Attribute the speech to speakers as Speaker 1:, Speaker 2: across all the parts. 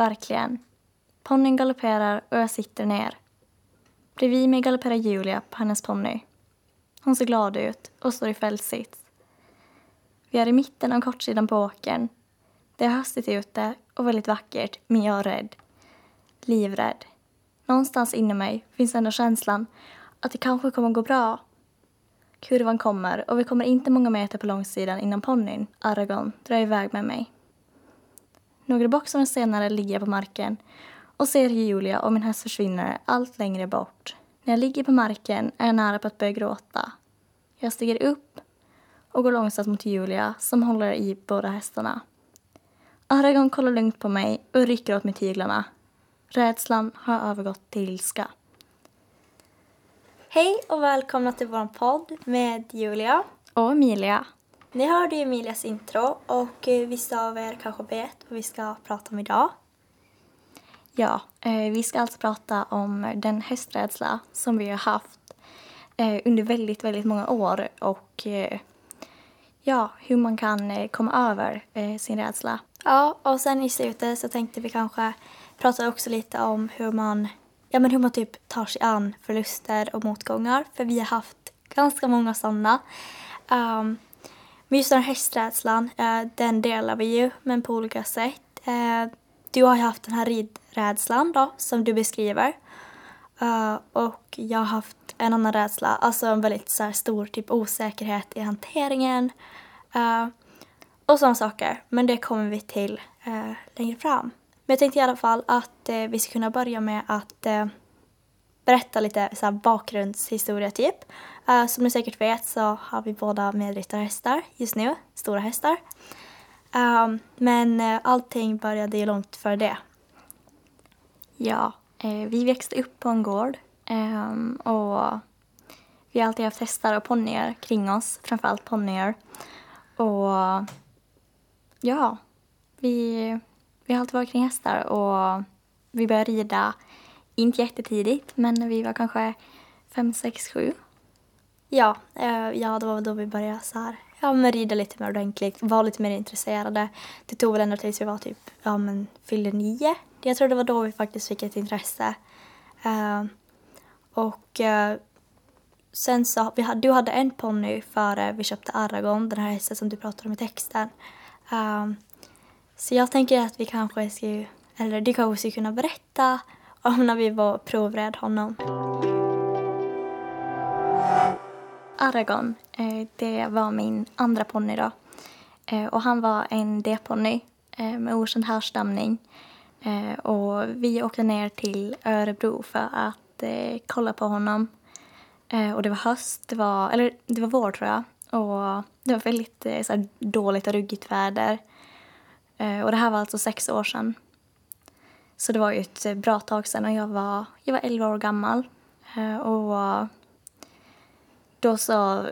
Speaker 1: verkligen. Ponnyn galopperar och jag sitter ner. Bredvid mig galopperar Julia på hennes ponny. Hon ser glad ut och står i fältsits. Vi är i mitten av kortsidan på åkern. Det är höstigt ute och väldigt vackert, men jag är rädd. Livrädd. Någonstans inom mig finns ändå känslan att det kanske kommer gå bra. Kurvan kommer och vi kommer inte många meter på långsidan innan ponnyn, Aragon, drar iväg med mig. Några boxar senare ligger jag på marken och ser hur Julia och min häst försvinner allt längre bort. När jag ligger på marken är jag nära på att börja gråta. Jag stiger upp och går långsamt mot Julia som håller i båda hästarna. Aragon kollar lugnt på mig och rycker åt mig tyglarna. Rädslan har övergått till ilska.
Speaker 2: Hej och välkomna till vår podd med Julia.
Speaker 1: Och Emilia.
Speaker 2: Ni hörde Emilias intro och eh, vissa av er kanske vet vad vi ska prata om idag.
Speaker 1: Ja, eh, vi ska alltså prata om den hästrädsla som vi har haft eh, under väldigt, väldigt många år och ja, hur man kan komma över sin rädsla.
Speaker 2: Ja, och sen i slutet så tänkte vi kanske prata också lite om hur man, ja men hur man typ tar sig an förluster och motgångar. För vi har haft ganska många sådana. Um, men just den här hästrädslan, eh, den delar vi ju, men på olika sätt. Eh, du har ju haft den här ridrädslan då, som du beskriver. Uh, och jag har haft en annan rädsla, alltså en väldigt så här, stor typ osäkerhet i hanteringen. Uh, och sådana saker. Men det kommer vi till uh, längre fram. Men jag tänkte i alla fall att uh, vi ska kunna börja med att berätta lite så här, bakgrundshistoria typ. Eh, som ni säkert vet så har vi båda medryttarhästar just nu, stora hästar. Ehm, men eh, allting började ju långt före det.
Speaker 1: Ja, eh, vi växte upp på en gård Um, och vi har alltid haft hästar och ponnyer kring oss, framförallt ponnyer. Och ja, vi, vi har alltid varit kring hästar och vi började rida, inte jättetidigt, men vi var kanske fem, sex, sju.
Speaker 2: Ja, eh, ja det var då vi började så här, ja, men rida lite mer ordentligt, var lite mer intresserade. Det tog väl ända tills vi var typ, ja men fyllde nio. Jag tror det var då vi faktiskt fick ett intresse. Uh, och uh, sen så, vi hade, du hade en ponny före vi köpte Aragon, den här hästen som du pratade om i texten. Uh, så jag tänker att vi kanske ska, eller du kanske skulle kunna berätta om när vi var provred honom.
Speaker 1: Aragon, eh, det var min andra ponny då. Eh, och han var en D-ponny eh, med okänd härstamning. Och vi åkte ner till Örebro för att kolla på honom. Och det var höst, det var, eller det var vår tror jag. Och det var väldigt så här, dåligt och ruggigt väder. Och det här var alltså sex år sedan. Så det var ju ett bra tag sedan och jag var, jag var 11 år gammal. Och då så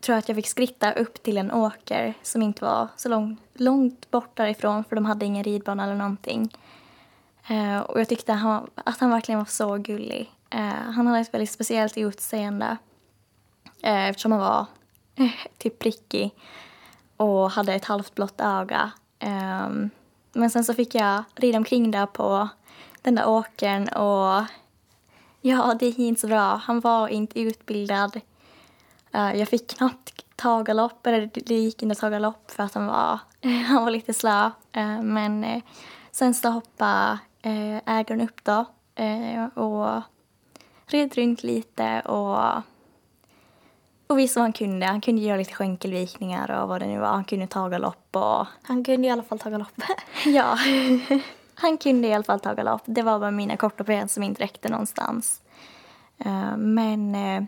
Speaker 1: tror jag att jag fick skritta upp till en åker som inte var så lång, långt bort därifrån för de hade ingen ridbana eller någonting. Uh, och jag tyckte han, att han verkligen var så gullig. Uh, han hade ett väldigt speciellt utseende uh, eftersom han var typ prickig och hade ett halvt blått öga. Um, men sen så fick jag rida omkring där på den där åkern och ja, det gick inte så bra. Han var inte utbildad. jag fick knappt ta galopp, eller det gick inte att ta galopp för att han var, han var lite slö. men sen så hoppade eh, ägaren upp då eh, och red runt lite och, och visste vad han kunde. Han kunde göra lite skänkelvikningar och vad det nu var. Han kunde ta galopp och...
Speaker 2: Han kunde i alla fall ta galopp.
Speaker 1: ja, han kunde i alla fall ta galopp. Det var bara mina korta ben som inte räckte någonstans. Uh, men uh,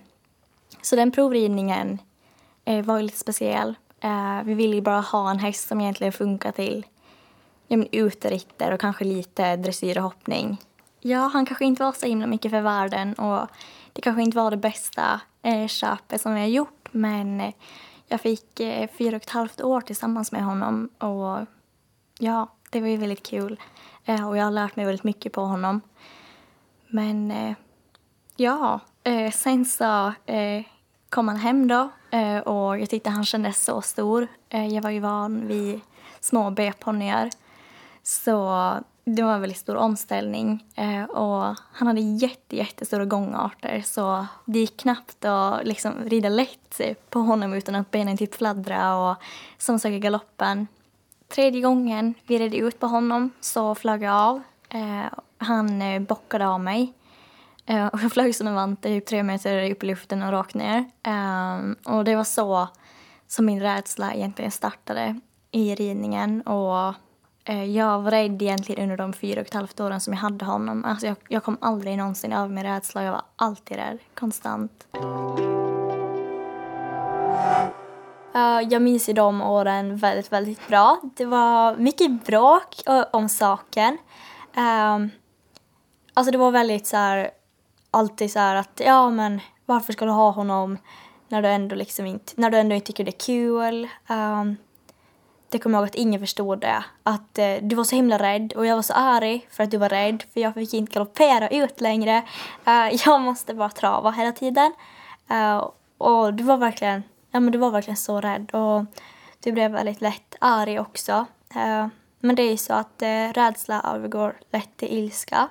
Speaker 1: så den provridningen uh, var lite speciell. vi ville ju bara ha en häst som egentligen funkar till ja, men uteritter och kanske lite dressyr och hoppning. Ja, han kanske inte var så himla mycket för världen och det kanske inte var det bästa köpet som vi har gjort men jag fick fyra och ett halvt år tillsammans med honom och ja, det var ju väldigt kul Eh, och jag har lärt mig väldigt mycket på honom. Men eh, ja, eh, sen så eh, kom han hem då Eh, och jag tyckte han kändes så stor. Eh, jag var ju van vid små B-ponnyer. Så det var en väldigt stor omställning. Eh, och han hade jätte, jättestora gångarter så det gick knappt att liksom rida lätt på honom utan att benen typ fladdra och som sak i galoppen. Tredje gången vi red ut på honom så flög jag av. Eh, han eh, bockade av mig. Eh, och jag flög som en vante typ tre meter upp i luften och rakt ner. Ehm, och det var så som min rädsla egentligen startade i ridningen. Och eh, jag var rädd egentligen under de fyra och ett halvt åren som jag hade honom. Alltså jag, jag kom aldrig någonsin över min rädsla. Jag var alltid rädd, konstant.
Speaker 2: Eh, jag minns ju de åren väldigt, väldigt bra. Det var mycket bråk eh, om saken. Ehm, alltså det var väldigt så här, alltid så här att ja men varför ska du ha honom när du ändå liksom inte, när du ändå inte tycker det är kul. Ehm, det kommer jag ihåg att ingen förstod det. Att eh, du var så himla rädd och jag var så arg för att du var rädd för jag fick inte galoppera ut längre. Uh, jag måste bara trava hela tiden. Uh, och du var verkligen, ja men du var verkligen så rädd och du blev väldigt lätt arg också. Eh, men det är ju så att eh, rädsla övergår lätt till ilska.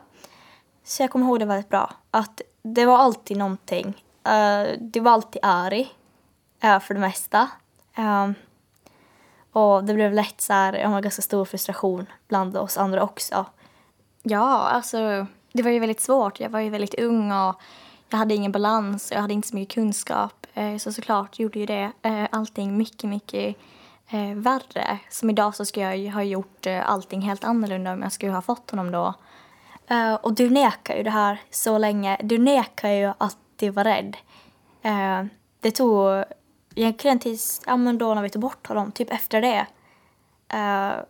Speaker 2: Så jag kommer ihåg det väldigt bra. Att det var alltid någonting. Eh, du var alltid arg. För det mesta. Ehm, och det blev lätt så här, jag har ganska stor frustration bland oss andra också.
Speaker 1: Ja, alltså det var ju väldigt svårt. Jag var ju väldigt ung och jag hade ingen balans och jag hade inte så mycket kunskap. Eh, så såklart gjorde ju det eh, allting mycket, mycket eh, värre. Som idag så skulle jag ju ha gjort eh, allting helt annorlunda om jag skulle ha fått honom då.
Speaker 2: Och du nekar ju det här så länge. Du nekar ju att du var rädd. Det tog egentligen tills, ja men då när vi tog bort honom, typ efter det. Uh,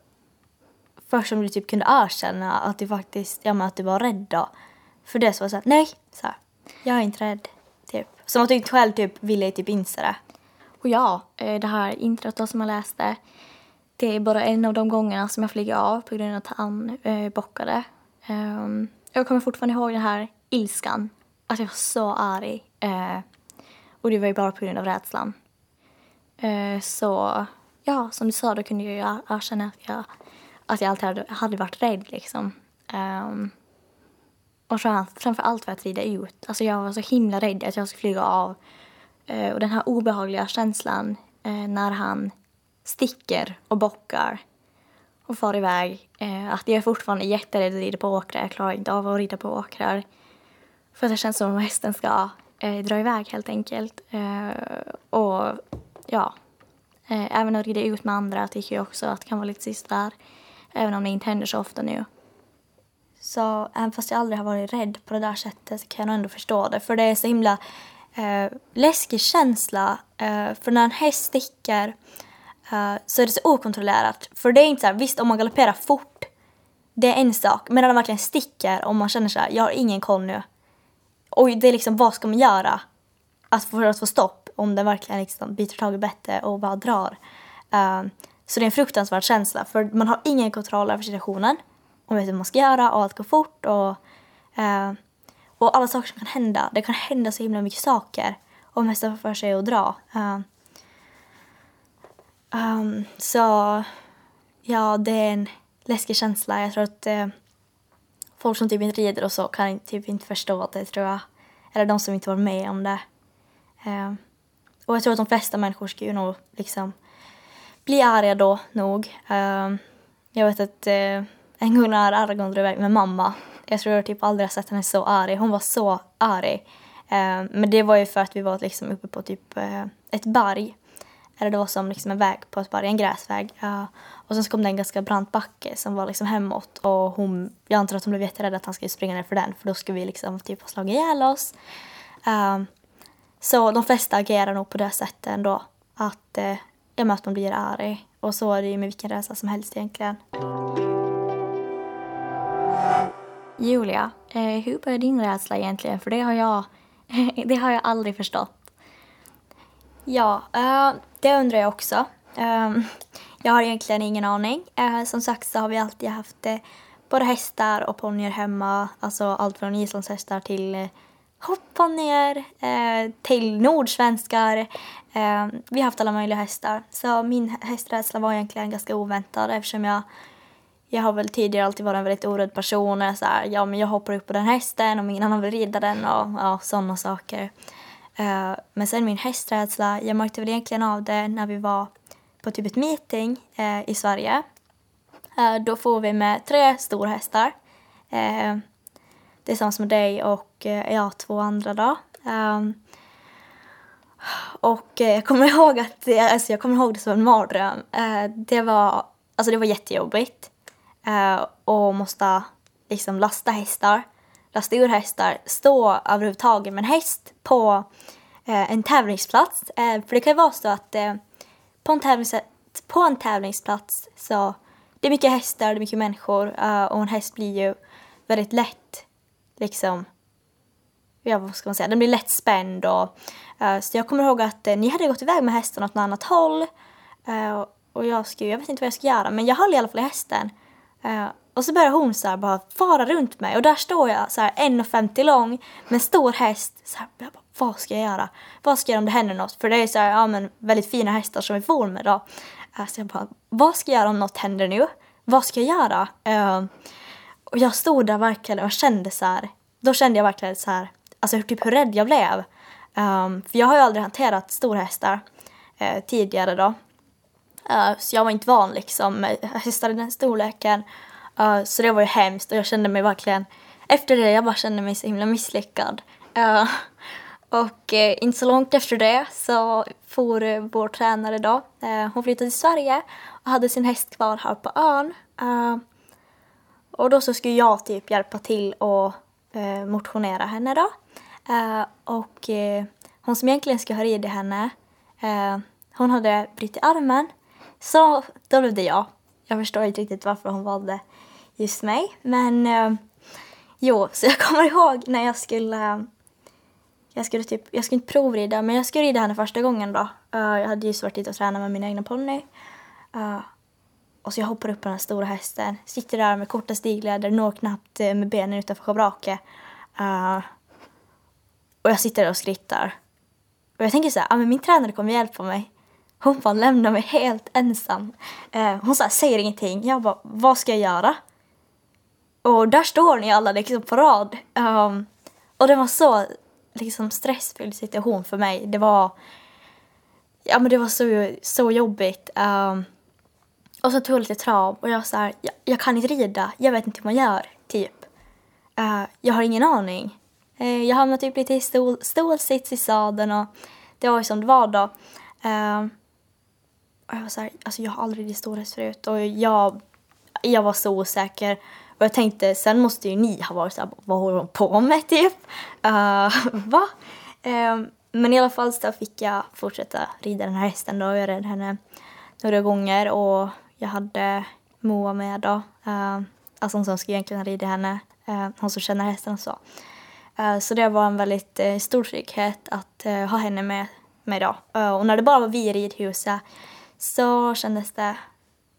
Speaker 2: först som du typ kunde erkänna att du faktiskt, ja men att du var rädd då. För det så var såhär, nej, så här, jag är inte rädd. Som att du inte själv typ ville typ inse det.
Speaker 1: Och ja, eh, det här introt som jag läste, det är bara en av de gångerna som jag flyger av på grund av att han eh, bockade. Um, jag kommer fortfarande ihåg den här ilskan. Att jag var så arg. Uh, och det var ju bara på grund av rädslan. Uh, så ja, som du sa, då kunde jag ju erkänna att jag, att jag alltid hade, hade varit rädd liksom. Um, och framför allt för att rida ut. Alltså jag var så himla rädd att jag skulle flyga av. Eh, och den här obehagliga känslan eh, när han sticker och bockar och far iväg. Eh, att jag är fortfarande jätterädd att rida på åkrar. Jag klarar inte av att rida på åkrar. För att det känns som att hästen ska eh, dra iväg helt enkelt. Eh, och ja, eh, även att rida ut med andra tycker jag också att det kan vara lite sist där. Även om det inte händer så ofta nu.
Speaker 2: Så även fast jag aldrig har varit rädd på det där sättet så kan jag nog ändå förstå det. För det är så himla eh, läskig känsla. Eh, för när en häst sticker eh, så är det så okontrollerat. För det är inte så här, visst om man galopperar fort, det är en sak. Men när den verkligen sticker och man känner så här, jag har ingen koll nu. Och det är liksom, vad ska man göra? Att för att få stopp om den verkligen liksom biter tag i bettet och bara drar. Eh, så det är en fruktansvärd känsla för man har ingen kontroll över situationen om vet hur man ska göra och allt går fort och, eh, och alla saker som kan hända. Det kan hända så himla mycket saker om hästen får för sig att dra. Eh, Um, så ja, det är en läskig känsla. Jag tror att eh, folk som typ inte rider och så kan typ inte förstå det tror jag. Eller de som inte var med om det. Ehm, och jag tror att de flesta människor skulle nog liksom bli arga då nog. Ehm, jag vet att eh, en gång när Argon drog iväg med mamma, jag tror jag typ aldrig har sett henne så arg. Hon var så arg. Eh, men det var ju för att vi var liksom uppe på typ eh, ett berg eller det var som liksom en väg på ett berg, en gräsväg. Och sen så kom det en ganska brant backe som var liksom hemåt och hon, jag antar att hon blev jätterädd att han skulle springa ner för den för då skulle vi liksom typ ha slagit ihjäl oss. Eh, så de flesta agerar nog på det sättet ändå. Att, ja, att man blir arg. Och så är det ju med vilken resa som helst egentligen.
Speaker 1: Julia, eh, hur började din rädsla egentligen? För det har jag, det har jag aldrig förstått.
Speaker 2: Ja, eh, det undrar jag också. Eh, jag har egentligen ingen aning. Eh, som sagt så har vi alltid haft eh, både hästar och ponnyer hemma. Alltså allt från islandshästar till eh, hopponnyer eh, till nordsvenskar. Eh, vi har haft alla möjliga hästar. Så min hästrädsla var egentligen ganska oväntad eftersom jag jag har väl tidigare alltid varit en väldigt orädd person. Och så här, ja, men jag hoppar upp på den hästen och ingen annan vill rida den och ja, sådana saker. Uh, men sen min hästrädsla, jag märkte väl egentligen av det när vi var på typ ett meeting uh, i Sverige. Uh, då får vi med tre stora hästar. Uh, tillsammans med dig och uh, ja, två andra då. Um, och jag kommer ihåg att alltså jag kommer ihåg det som en mardröm. det var, alltså det var jättejobbigt. Eh, och måste liksom lasta hästar, lasta ur hästar, stå överhuvudtaget med en häst på eh, en tävlingsplats. Eh, för det kan ju vara så att eh, på, en tävlings, på en tävlingsplats så det är mycket hästar, det är mycket människor eh, och en häst blir ju väldigt lätt liksom ja, vad ska man säga, den blir lätt spänd och uh, så jag kommer ihåg att uh, ni hade gått iväg med hästen åt något annat håll uh, och jag skulle, jag vet inte vad jag skulle göra men jag höll i alla fall i hästen Eh, och så börjar hon så här bara fara runt mig och där står jag så här 1,50 lång med en stor häst så här, jag bara, vad ska jag göra? Vad ska jag göra om det händer något? För det är så här, ja men väldigt fina hästar som vi får med då. Eh, så jag bara, vad ska jag göra om något händer nu? Vad ska jag göra? Uh, och jag stod där verkligen och kände så här, då kände jag verkligen så här, alltså typ hur rädd jag blev. Um, för jag har ju aldrig hanterat storhästar uh, tidigare då. Eh, så jag var inte van liksom med hästar i den storleken. Eh, så det var ju hemskt och jag kände mig verkligen, efter det jag bara kände mig så himla misslyckad. Eh, och inte så långt efter det så for vår tränare då, hon flyttade till Sverige och hade sin häst kvar här på ön. och då så skulle jag typ hjälpa till och motionera henne då. och hon som egentligen skulle ha ridit henne, hon hade brutit armen. Så då blev det jag. Jag förstår inte riktigt varför hon valde just mig. Men eh, jo, så jag kommer ihåg när jag skulle jag skulle typ, jag skulle inte provrida, men jag skulle rida henne första gången då. Uh, jag hade just varit dit och tränat med min egna ponny. Uh, och så jag hoppar upp på den här stora hästen, sitter där med korta stigleder, når knappt eh, med benen utanför schabraket. och jag sitter där och skrittar. Och jag tänker så här, ah, men min tränare kommer hjälpa mig. Hon bara lämnar mig helt ensam. Eh, hon så här, säger ingenting. Jag bara, vad ska jag göra? Och där står ni alla liksom på rad. Um, och det var så liksom stressfylld situation för mig. Det var, ja men det var så, så jobbigt. Um, och så tog jag lite trav och jag så här, jag, jag, kan inte rida, jag vet inte hur man gör, typ. Uh, jag har ingen aning. Uh, jag hamnade typ lite i stol, stolsits i sadeln och det var ju som det var då. Uh, och jag var så här, alltså jag har aldrig ridit storhäst förut och jag, jag var så osäker. Och jag tänkte, sen måste ju ni ha varit såhär, vad håller hon på med typ? Uh, va? Um, men i alla fall så fick jag fortsätta rida den här hästen då. Jag red henne några gånger och jag hade Moa med då. Uh, alltså hon som skulle egentligen rida henne. Uh, hon som känner hästen och så. Uh, så det var en väldigt uh, stor trygghet att uh, ha henne med mig då. och när det bara var vi i ridhuset så kändes det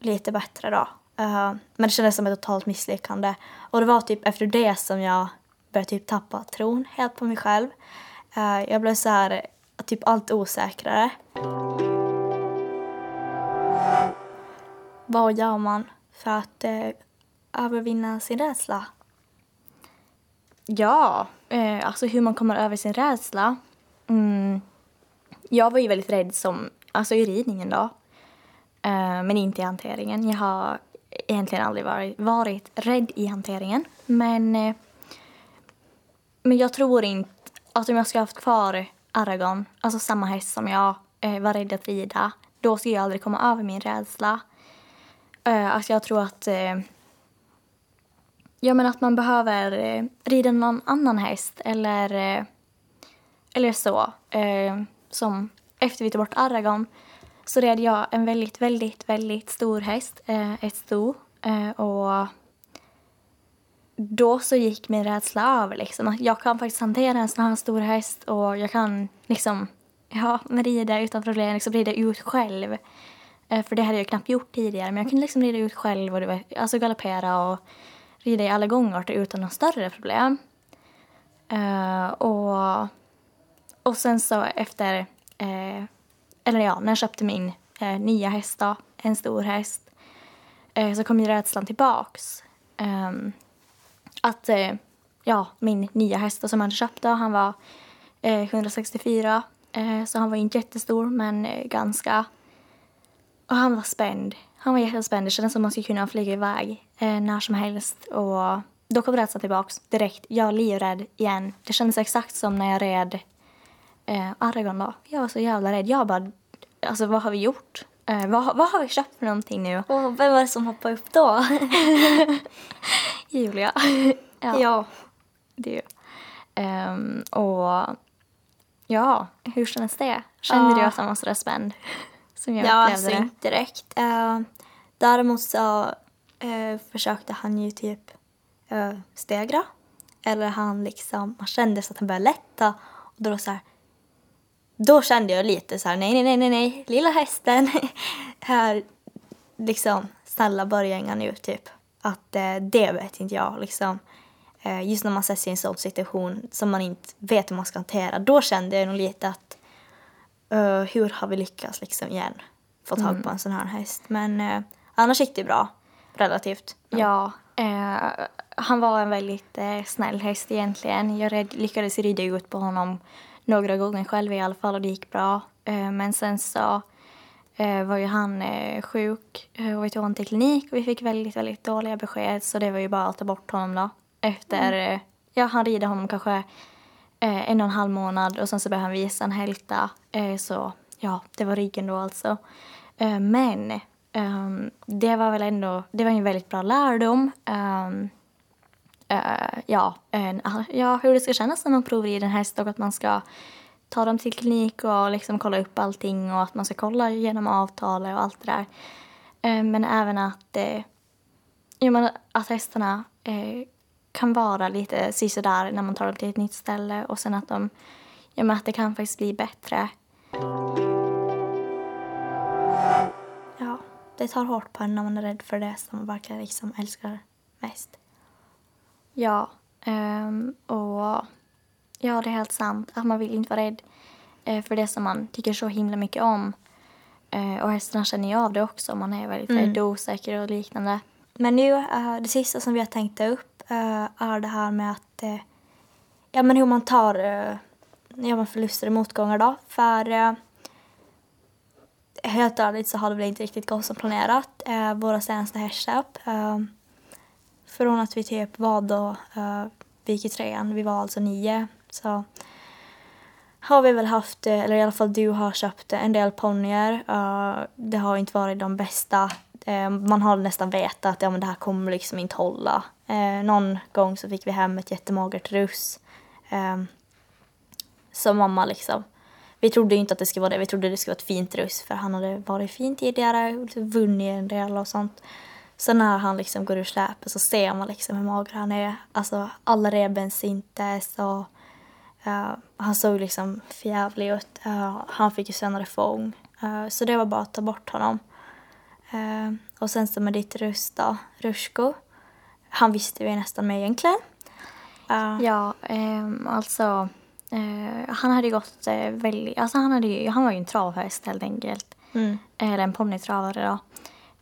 Speaker 2: lite bättre då. Uh, men det kändes som ett totalt misslyckande. Och det var typ efter det som jag började typ tappa tron helt på mig själv. Uh, jag blev så här, typ allt osäkrare. Vad gör man för att uh, övervinna sin rädsla?
Speaker 1: Ja, eh, alltså hur man kommer över sin rädsla. Mm. Jag var ju väldigt rädd som, alltså i ridningen då. Eh, men inte i hanteringen. Jag har egentligen aldrig varit, varit rädd i hanteringen. Men, eh, men jag tror inte att om jag skulle haft kvar Aragon, alltså samma häst som jag eh, var rädd att rida, då skulle jag aldrig komma över min rädsla. Alltså jag tror att Ja, men att man behöver eh, rida någon annan häst eller, eh, eller så. Eh, som efter vi tog bort Aragon så red jag en väldigt, väldigt, väldigt stor häst, eh, ett sto. Eh, och då så gick min rädsla över liksom. Jag kan faktiskt hantera en sån här stor häst och jag kan liksom, ja, rida utan problem, liksom rida ut själv. Eh, för det hade jag knappt gjort tidigare, men jag kunde liksom rida ut själv och alltså galoppera och rida i alla gångarter utan några större problem. Eh, och, och sen så efter, eh, eller ja, när jag köpte min eh, nya häst då, en stor häst, eh, så kom ju rädslan tillbaks. Ehm, att, eh, ja, min nya häst som jag hade köpt då, han var eh, 164, eh, så han var inte jättestor men eh, ganska och han var spänd. Han var jättespänd. Det kändes som att man skulle kunna flyga iväg eh, när som helst. Och då kom rädslan tillbaks direkt. Jag var livrädd igen. Det kändes exakt som när jag red eh, Aragon då. Jag var så jävla rädd. Jag bara, alltså vad har vi gjort? Eh, vad, vad har vi köpt för någonting nu?
Speaker 2: Och vem var det som hoppade upp då?
Speaker 1: Julia. ja,
Speaker 2: ja.
Speaker 1: det. Um, och ja, hur kändes det? Kände
Speaker 2: Ja.
Speaker 1: du att han var så där spänd? Som jag
Speaker 2: Ja, alltså
Speaker 1: det?
Speaker 2: inte direkt. Uh, däremot så eh, försökte han ju typ uh, stegra. Eller han liksom, man kände så att han började lätta. Och då, så här, då kände jag lite så här, nej, nej, nej, nej, nej, lilla hästen. här, liksom, snälla börja inga nu, typ. Att eh, det vet inte jag, liksom. Eh, just när man sätter sig i en sån situation som man inte vet hur man ska hantera. Då kände jag nog lite att Uh, hur har vi lyckats liksom igen få tag på en sån här häst. Men uh, annars gick det bra, relativt.
Speaker 1: Ja, eh, han var en väldigt eh, snäll häst egentligen. Jag red, lyckades rida ut på honom några gånger själv i alla fall och det gick bra. Eh, men sen så eh, var ju han eh, sjuk och vi tog honom till klinik och vi fick väldigt, väldigt dåliga besked så det var ju bara att ta bort honom då. Efter, eh, ja han rider honom kanske en och en halv månad och sen så började han visa en hälta. Så ja, det var ryggen då alltså. Men Um, det var väl ändå, det var en väldigt bra lärdom. Um, uh, ja, en, ja, hur det ska kännas när man provrider en häst och att man ska ta dem till klinik och liksom kolla upp allting och att man ska kolla genom avtalet och allt det där. Um, men även att, uh, ja, men att hästarna uh, kan vara lite sisådär när man tar dem till ett nytt ställe och sen att de, ja men att det kan faktiskt bli bättre.
Speaker 2: Det tar hårt på en när man är rädd för det som man verkligen liksom älskar mest.
Speaker 1: Ja, ehm, och ja, det är helt sant att man vill inte vara rädd eh, för det som man tycker så himla mycket om. Eh, och hästarna känner ju av det också, man är väldigt
Speaker 2: Mm.
Speaker 1: rädd och osäker och liknande.
Speaker 2: Men nu, eh, det sista som vi har tänkt ta upp är det här med att, ja men hur man tar uh, ja, men förluster och motgångar då. För helt ärligt så hade det inte riktigt gått som planerat. eh, våra senaste hästköp. Eh, från att vi typ var då, eh, vi gick i trean, vi var alltså nio. Så har vi väl haft, eh, eller i alla fall du har köpt en del ponnyer. Eh, det har inte varit de bästa. Eh, man har nästan vetat att ja, men det här kommer liksom inte hålla. Eh, någon gång så fick vi hem ett jättemagert russ. Eh, mamma liksom, vi trodde inte att det skulle vara det. Vi trodde det skulle vara ett fint russ för han hade varit fin tidigare, och liksom vunnit en del och sånt. Så när han liksom går ur släpet så ser man liksom hur mager han är. Alltså alla reben syntes och eh, Uh, han såg liksom förjävlig ut. Uh, han fick ju senare fång. Uh, så det var bara att ta bort honom. Uh, och sen så med ditt röst då, Rushko. Han visste vi nästan med egentligen. Uh,
Speaker 1: Ja, um, alltså eh, han hade gått eh, väldigt, alltså han, hade han var ju en travhäst helt enkelt.
Speaker 2: Mm.
Speaker 1: Eller en ponnytravare då.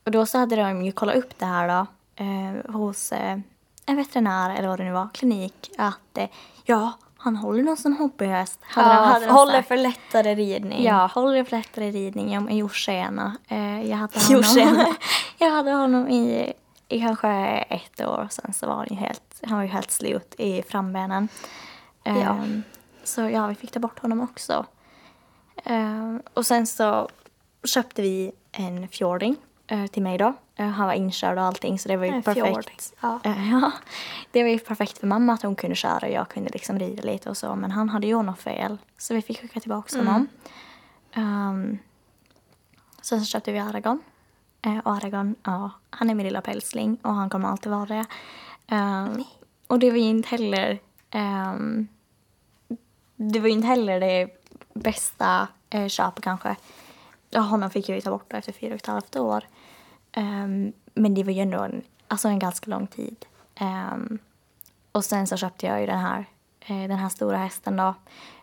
Speaker 1: Och då så hade de ju kollat upp det här då eh, hos eh, en veterinär eller vad det nu var, klinik. Att eh, ja, han håller någon som hobbyhäst. Hade de-
Speaker 2: Ja,
Speaker 1: hade de
Speaker 2: håller
Speaker 1: sagt.
Speaker 2: för lättare ridning.
Speaker 1: Ja, håller för lättare ridning om Jorsena. Eh, jag hade honom, jag hade honom i, i kanske ett år. Sen så var han ju helt, han var ju helt slut i frambenen.
Speaker 2: Ja.
Speaker 1: Så ja, vi fick ta bort honom också. Eh, och sen så köpte vi en fjording eh, till mig då. Eh, han var inkörd och allting så det var ju
Speaker 2: En
Speaker 1: perfekt.
Speaker 2: fjording, ja.
Speaker 1: Eh, ja, det var ju perfekt för mamma att hon kunde köra och jag kunde liksom rida lite och så. Men han hade ju något fel så vi fick skicka tillbaka honom. Um, sen så köpte vi Aragon. Och Aragon, ja, han är min lilla pälsling och han kommer alltid vara det. Um, och det var ju inte heller ehm, det var inte heller det bästa eh, köpet kanske. Honom fick jag ju ta bort efter fyra och ett halvt år. Um, men det var ju ändå en, alltså en ganska lång tid. Um, och sen så köpte jag ju den här eh, den här stora hästen då,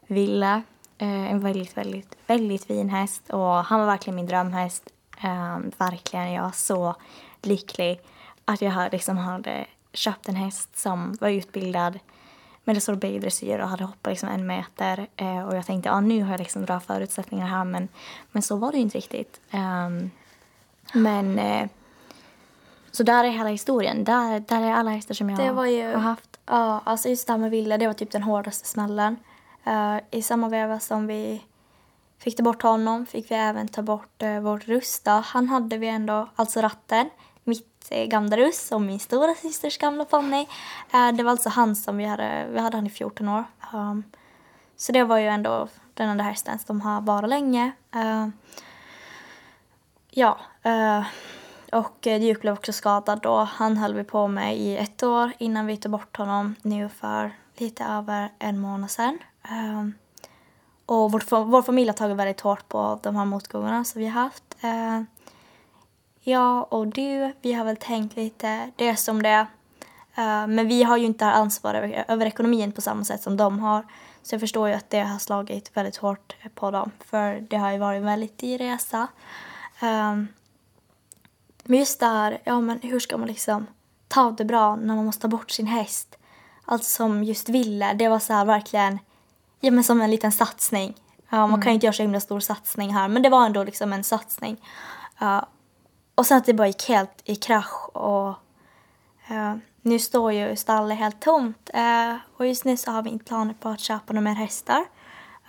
Speaker 1: Ville. Eh, en väldigt, väldigt, väldigt fin häst och han var verkligen min drömhäst. Um, verkligen, jag var så lycklig att jag liksom hade köpt en häst som var utbildad med sorbet-dressyr och hade hoppat liksom en meter. Eh, och jag tänkte, ja nu har jag liksom bra förutsättningar här men, men så var det ju inte riktigt. Um, men eh, så där är hela historien. Där, där är alla hästar som jag
Speaker 2: Det var ju,
Speaker 1: har haft.
Speaker 2: ja, alltså just det här med Ville, det var typ den hårdaste smällen. Eh, I samma veva som vi fick ta bort honom fick vi även ta bort uh, vår Rusta. Han hade vi ändå, alltså ratten, mitt Eh, uh, gamla russ och min stora systers gamla ponny. Eh, det var alltså han som vi hade, vi hade han i 14 år. Ehm, så det var ju ändå den enda hästen som har varit länge. Ehm, ja, eh, och Duke blev också skadad då. Han höll vi på med i ett år innan vi tog bort honom nu för lite över en månad sedan. Ehm, och vår, vår familj har tagit väldigt hårt på de här motgångarna som vi har haft. Uh, jag och du, vi har väl tänkt lite, det som det. Uh, men vi har ju inte ansvar över, över ekonomin på samma sätt som de har. Så jag förstår ju att det har slagit väldigt hårt på dem. För det har ju varit en väldigt dyr resa. Um, men just det här, ja men hur ska man liksom ta det bra när man måste ta bort sin häst? Allt som just ville, det var så här verkligen, ja men som en liten satsning. Ja, man mm. kan ju inte göra så himla stor satsning här, men det var ändå liksom en satsning. Uh, och sen att det bara gick helt i krasch och eh, nu står ju stallet helt tomt. eh, och just nu så har vi inte planer på att köpa några mer hästar.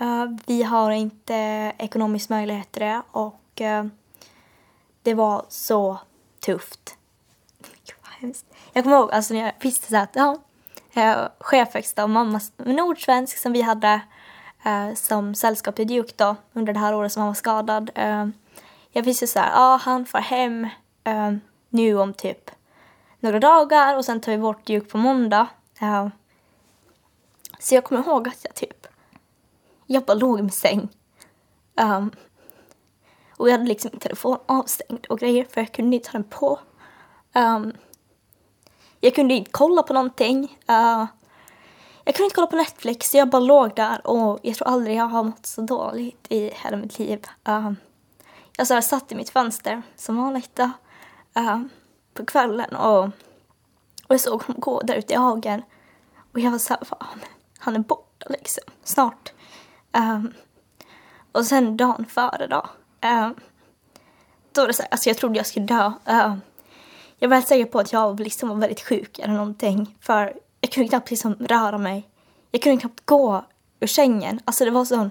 Speaker 2: Eh, vi har inte ekonomisk möjlighet till det och eh, det var så tufft. Jag kommer ihåg alltså, när jag visste så att ja, eh, och mamma, nordsvensk som vi hade eh, som sällskap i Duke då under det här året som han var skadad. Eh, jag visste så här, ja han får hem eh, nu om typ några dagar och sen tar vi bort Duke på måndag. Eh, så jag kommer ihåg att jag typ, jag bara låg i min säng. Um, och jag hade liksom min telefon avstängd och grejer för jag kunde inte ha den på. Um, jag kunde inte kolla på någonting. Uh, jag kunde inte kolla på Netflix, så jag bara låg där och jag tror aldrig jag har mått så dåligt i hela mitt liv. Alltså, jag så satt i mitt fönster som vanligt då, uh, på kvällen och, och jag såg honom gå där ute i hagen. Och jag var så här, fan, han är borta liksom, snart. Um, och sen dagen före då, Uh, då var det så här, alltså jag trodde jag skulle dö. Uh, jag var helt säker på att jag liksom var väldigt sjuk eller någonting. För jag kunde knappt liksom röra mig. Jag kunde knappt gå ur sängen. Alltså det var sån,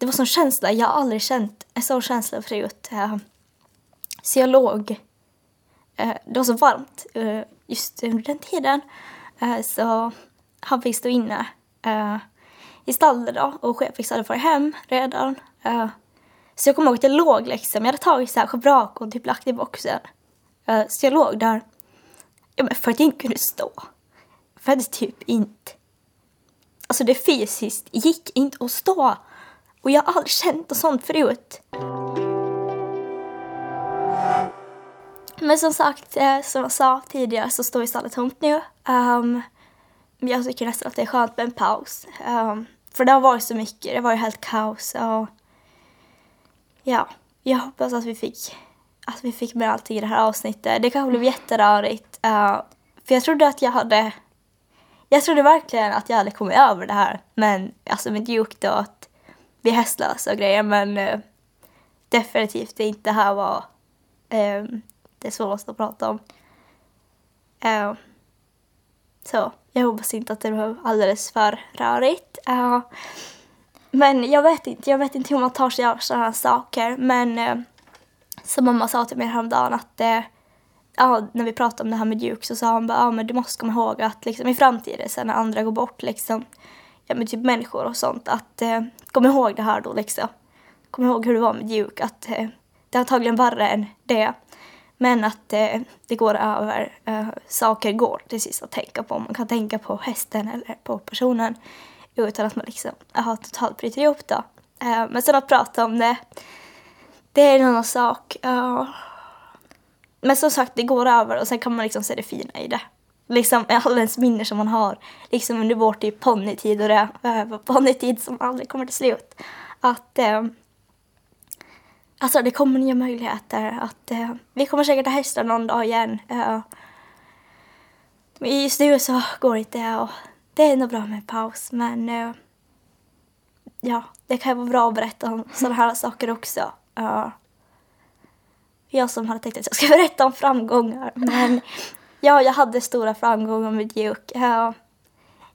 Speaker 2: det var sån känsla. Jag har aldrig känt en sån känsla förut. Eh, så jag låg. Eh, det var så varmt eh, just under den tiden. så han fick stå inne i stallet då och chefen hade farit hem redan. Så jag kommer ihåg att jag låg liksom, jag hade tagit så här schabrak och typ lagt i boxen. Så jag låg där, ja, men för att jag inte kunde stå. För att det typ inte, alltså det fysiskt gick inte att stå. Och jag har aldrig känt något sånt förut. Men som sagt, eh, som jag sa tidigare så står stallet tomt nu. Um, jag tycker nästan att det är skönt med en paus. Um, för det har varit så mycket, det var ju helt kaos. Och ja, jag hoppas att vi fick, att vi fick med allting i det här avsnittet. Det kanske blev jätterörigt. Uh, för jag trodde att jag hade, jag trodde verkligen att jag hade kommit över det här. Men alltså med Duke då att bli hästlösa och grejer. Men uh, definitivt inte det här var um, det svåraste att prata om. Uh, så jag hoppas inte att det var alldeles för rörigt. Uh, men jag vet inte, jag vet inte hur man tar sig av sådana här saker. Men eh, som mamma sa till mig häromdagen att eh, ja, när vi pratade om det här med Duke så sa hon bara, ja men du måste komma ihåg att liksom, i framtiden sen när andra går bort liksom, ja men typ människor och sånt, att eh, kom ihåg det här då liksom. Kom ihåg hur det var med Duke, att eh, det är antagligen värre än det. Men att eh, det går över, eh, saker går till sist att tänka på. Man kan tänka på hästen eller på personen utan att man liksom eh, har totalt bryter ihop då. Eh, men sen att prata om det, det är en annan sak. Uh, men som sagt, det går över och sen kan man liksom se det fina i det liksom alla ens minnen som man har liksom under vår typ ponnytid och det äh, ponnytid som aldrig kommer till slut. Att eh, alltså det kommer nya möjligheter. Att eh, vi kommer säkert ha hästar någon dag igen. Eh, men just nu så går det inte och det är nog bra med paus men eh, ja, det kan vara bra att berätta om sådana här saker också. Eh, jag som hade tänkt att jag skulle berätta om framgångar men ja, jag hade stora framgångar med Duke. Uh,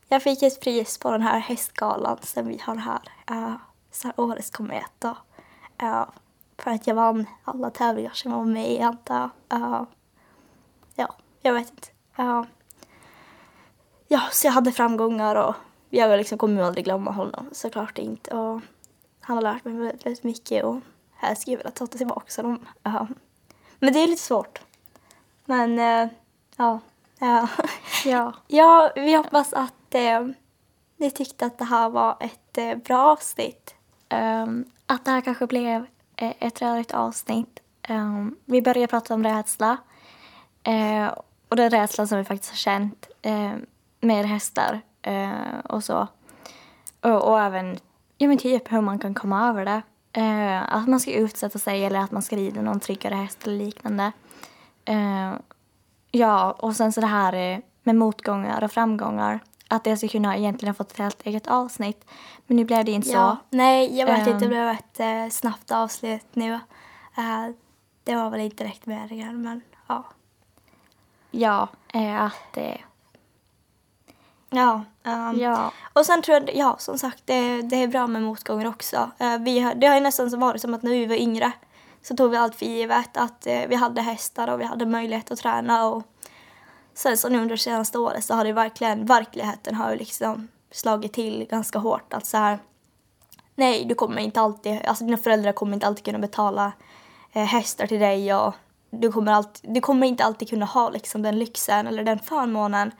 Speaker 2: jag fick ett pris på den här hästgalan som vi har här. Uh, så här årets komet då. Uh, för att jag vann alla tävlingar som var med i antar. Uh, ja, jag vet inte. Uh, ja, så jag hade framgångar och jag liksom kommer aldrig glömma honom, såklart inte. Och han har lärt mig väldigt, väldigt mycket och här skulle jag vilja ta tillbaka honom. Uh, men det är lite svårt. Men eh, uh, ja. Uh,
Speaker 1: Ja.
Speaker 2: ja, vi hoppas att uh, ni tyckte att det här var ett uh, bra avsnitt.
Speaker 1: Ehm, att det här kanske blev eh, ett rörigt avsnitt. Ehm, vi började prata om rädsla. Eh, och den rädsla som vi faktiskt har känt eh, med hästar eh, och så. Och, och även ja, men typ hur man kan komma över det. Eh, att man ska utsätta sig eller att man ska rida någon tryggare häst eller liknande. Eh, ja, och sen så det här eh, med motgångar och framgångar. Att det skulle kunna egentligen ha fått ett helt eget avsnitt. Men nu blev det inte så.
Speaker 2: Nej, jag vet inte, det
Speaker 1: Ehm.
Speaker 2: blev ett uh, snabbt avslut nu. Uh, det var väl inte direkt meningen, men ja.
Speaker 1: Ja, eh, att... Eh,
Speaker 2: Ja, ehm,
Speaker 1: ja.
Speaker 2: Och sen tror jag, ja som sagt, det, det är bra med motgångar också. Eh, vi det har ju nästan varit som att när vi var yngre så tog vi allt för givet att eh, vi hade hästar och vi hade möjlighet att träna och sen så nu under det senaste året så har det verkligen, verkligheten har ju liksom slagit till ganska hårt att så här nej du kommer inte alltid, alltså dina föräldrar kommer inte alltid kunna betala eh, hästar till dig och du kommer, alltid, du kommer inte alltid kunna ha liksom den lyxen eller den förmånen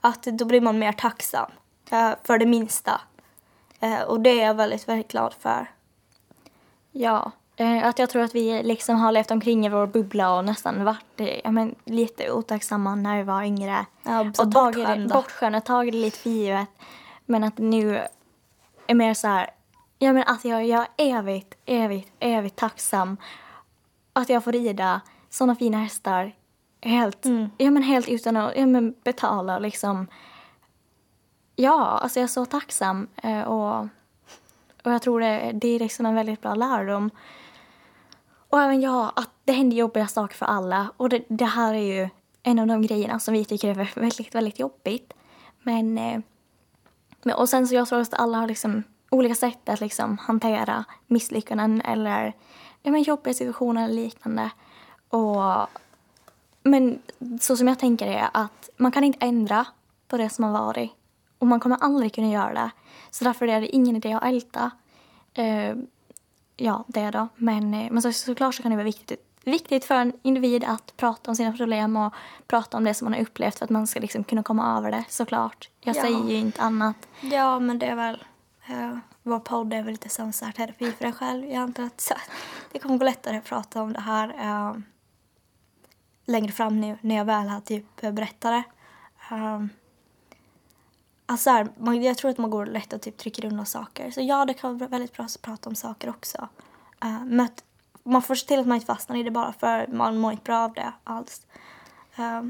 Speaker 2: att då blir man mer tacksam eh, för det minsta. Eh, och det är jag väldigt, väldigt glad för.
Speaker 1: Ja, att jag tror att vi liksom har levt omkring i vår bubbla och nästan varit eh, ja, men, lite otacksamma när vi var yngre.
Speaker 2: Ja,
Speaker 1: och
Speaker 2: bortskämda.
Speaker 1: bortskämda, tagit det lite för givet. Men att nu är mer så här, ja men att jag, jag är evigt, evigt, evigt tacksam att jag får rida sådana fina hästar helt,
Speaker 2: Mm.
Speaker 1: ja, men helt utan att ja, men betala liksom. Ja, alltså jag är så tacksam eh, och, och jag tror det, det är liksom en väldigt bra lärdom. Och även jag, att det händer jobbiga saker för alla. Och det, det här är ju en av de grejerna som vi tycker är väldigt, väldigt jobbigt. Men, eh, men och sen så jag tror att alla har liksom olika sätt att liksom hantera misslyckanden eller ja, men jobbiga situationer eller liknande. Och, men så som jag tänker är att man kan inte ändra på det som har varit. Och man kommer aldrig kunna göra det. Så därför är det ingen idé att älta. Eh, ja, det då. Men, eh, men så, såklart så kan det vara viktigt, viktigt för en individ att prata om sina problem och prata om det som man har upplevt för att man ska liksom kunna komma över det, såklart. Jag
Speaker 2: Ja.
Speaker 1: säger ju inte annat.
Speaker 2: Ja, men det är väl... Uh, vår podd är väl lite som så här terapi för en själv. Jag antar att så, det kommer gå lättare att prata om det här eh, längre fram nu när jag väl har typ berättat det. Um, alltså här, man, jag tror att man går lätt och typ trycker undan saker. Så ja, det kan vara väldigt bra att prata om saker också. Uh, men att man får se till att man inte fastnar i det bara för man mår inte bra av det alls. Uh,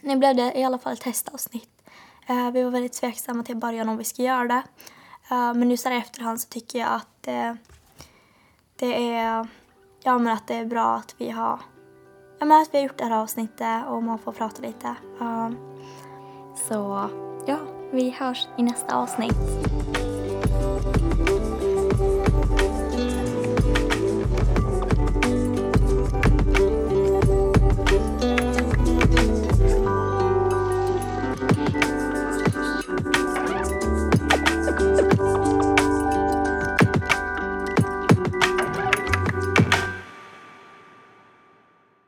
Speaker 2: nu blev det i alla fall ett testavsnitt. Uh, vi var väldigt tveksamma till början om vi ska göra det. Uh, men nu så här i efterhand så tycker jag att uh, det är ja, men att det är bra att vi har ja, men att vi har gjort det här avsnittet och man får prata lite. Ehm,
Speaker 1: så ja, vi hörs i nästa avsnitt.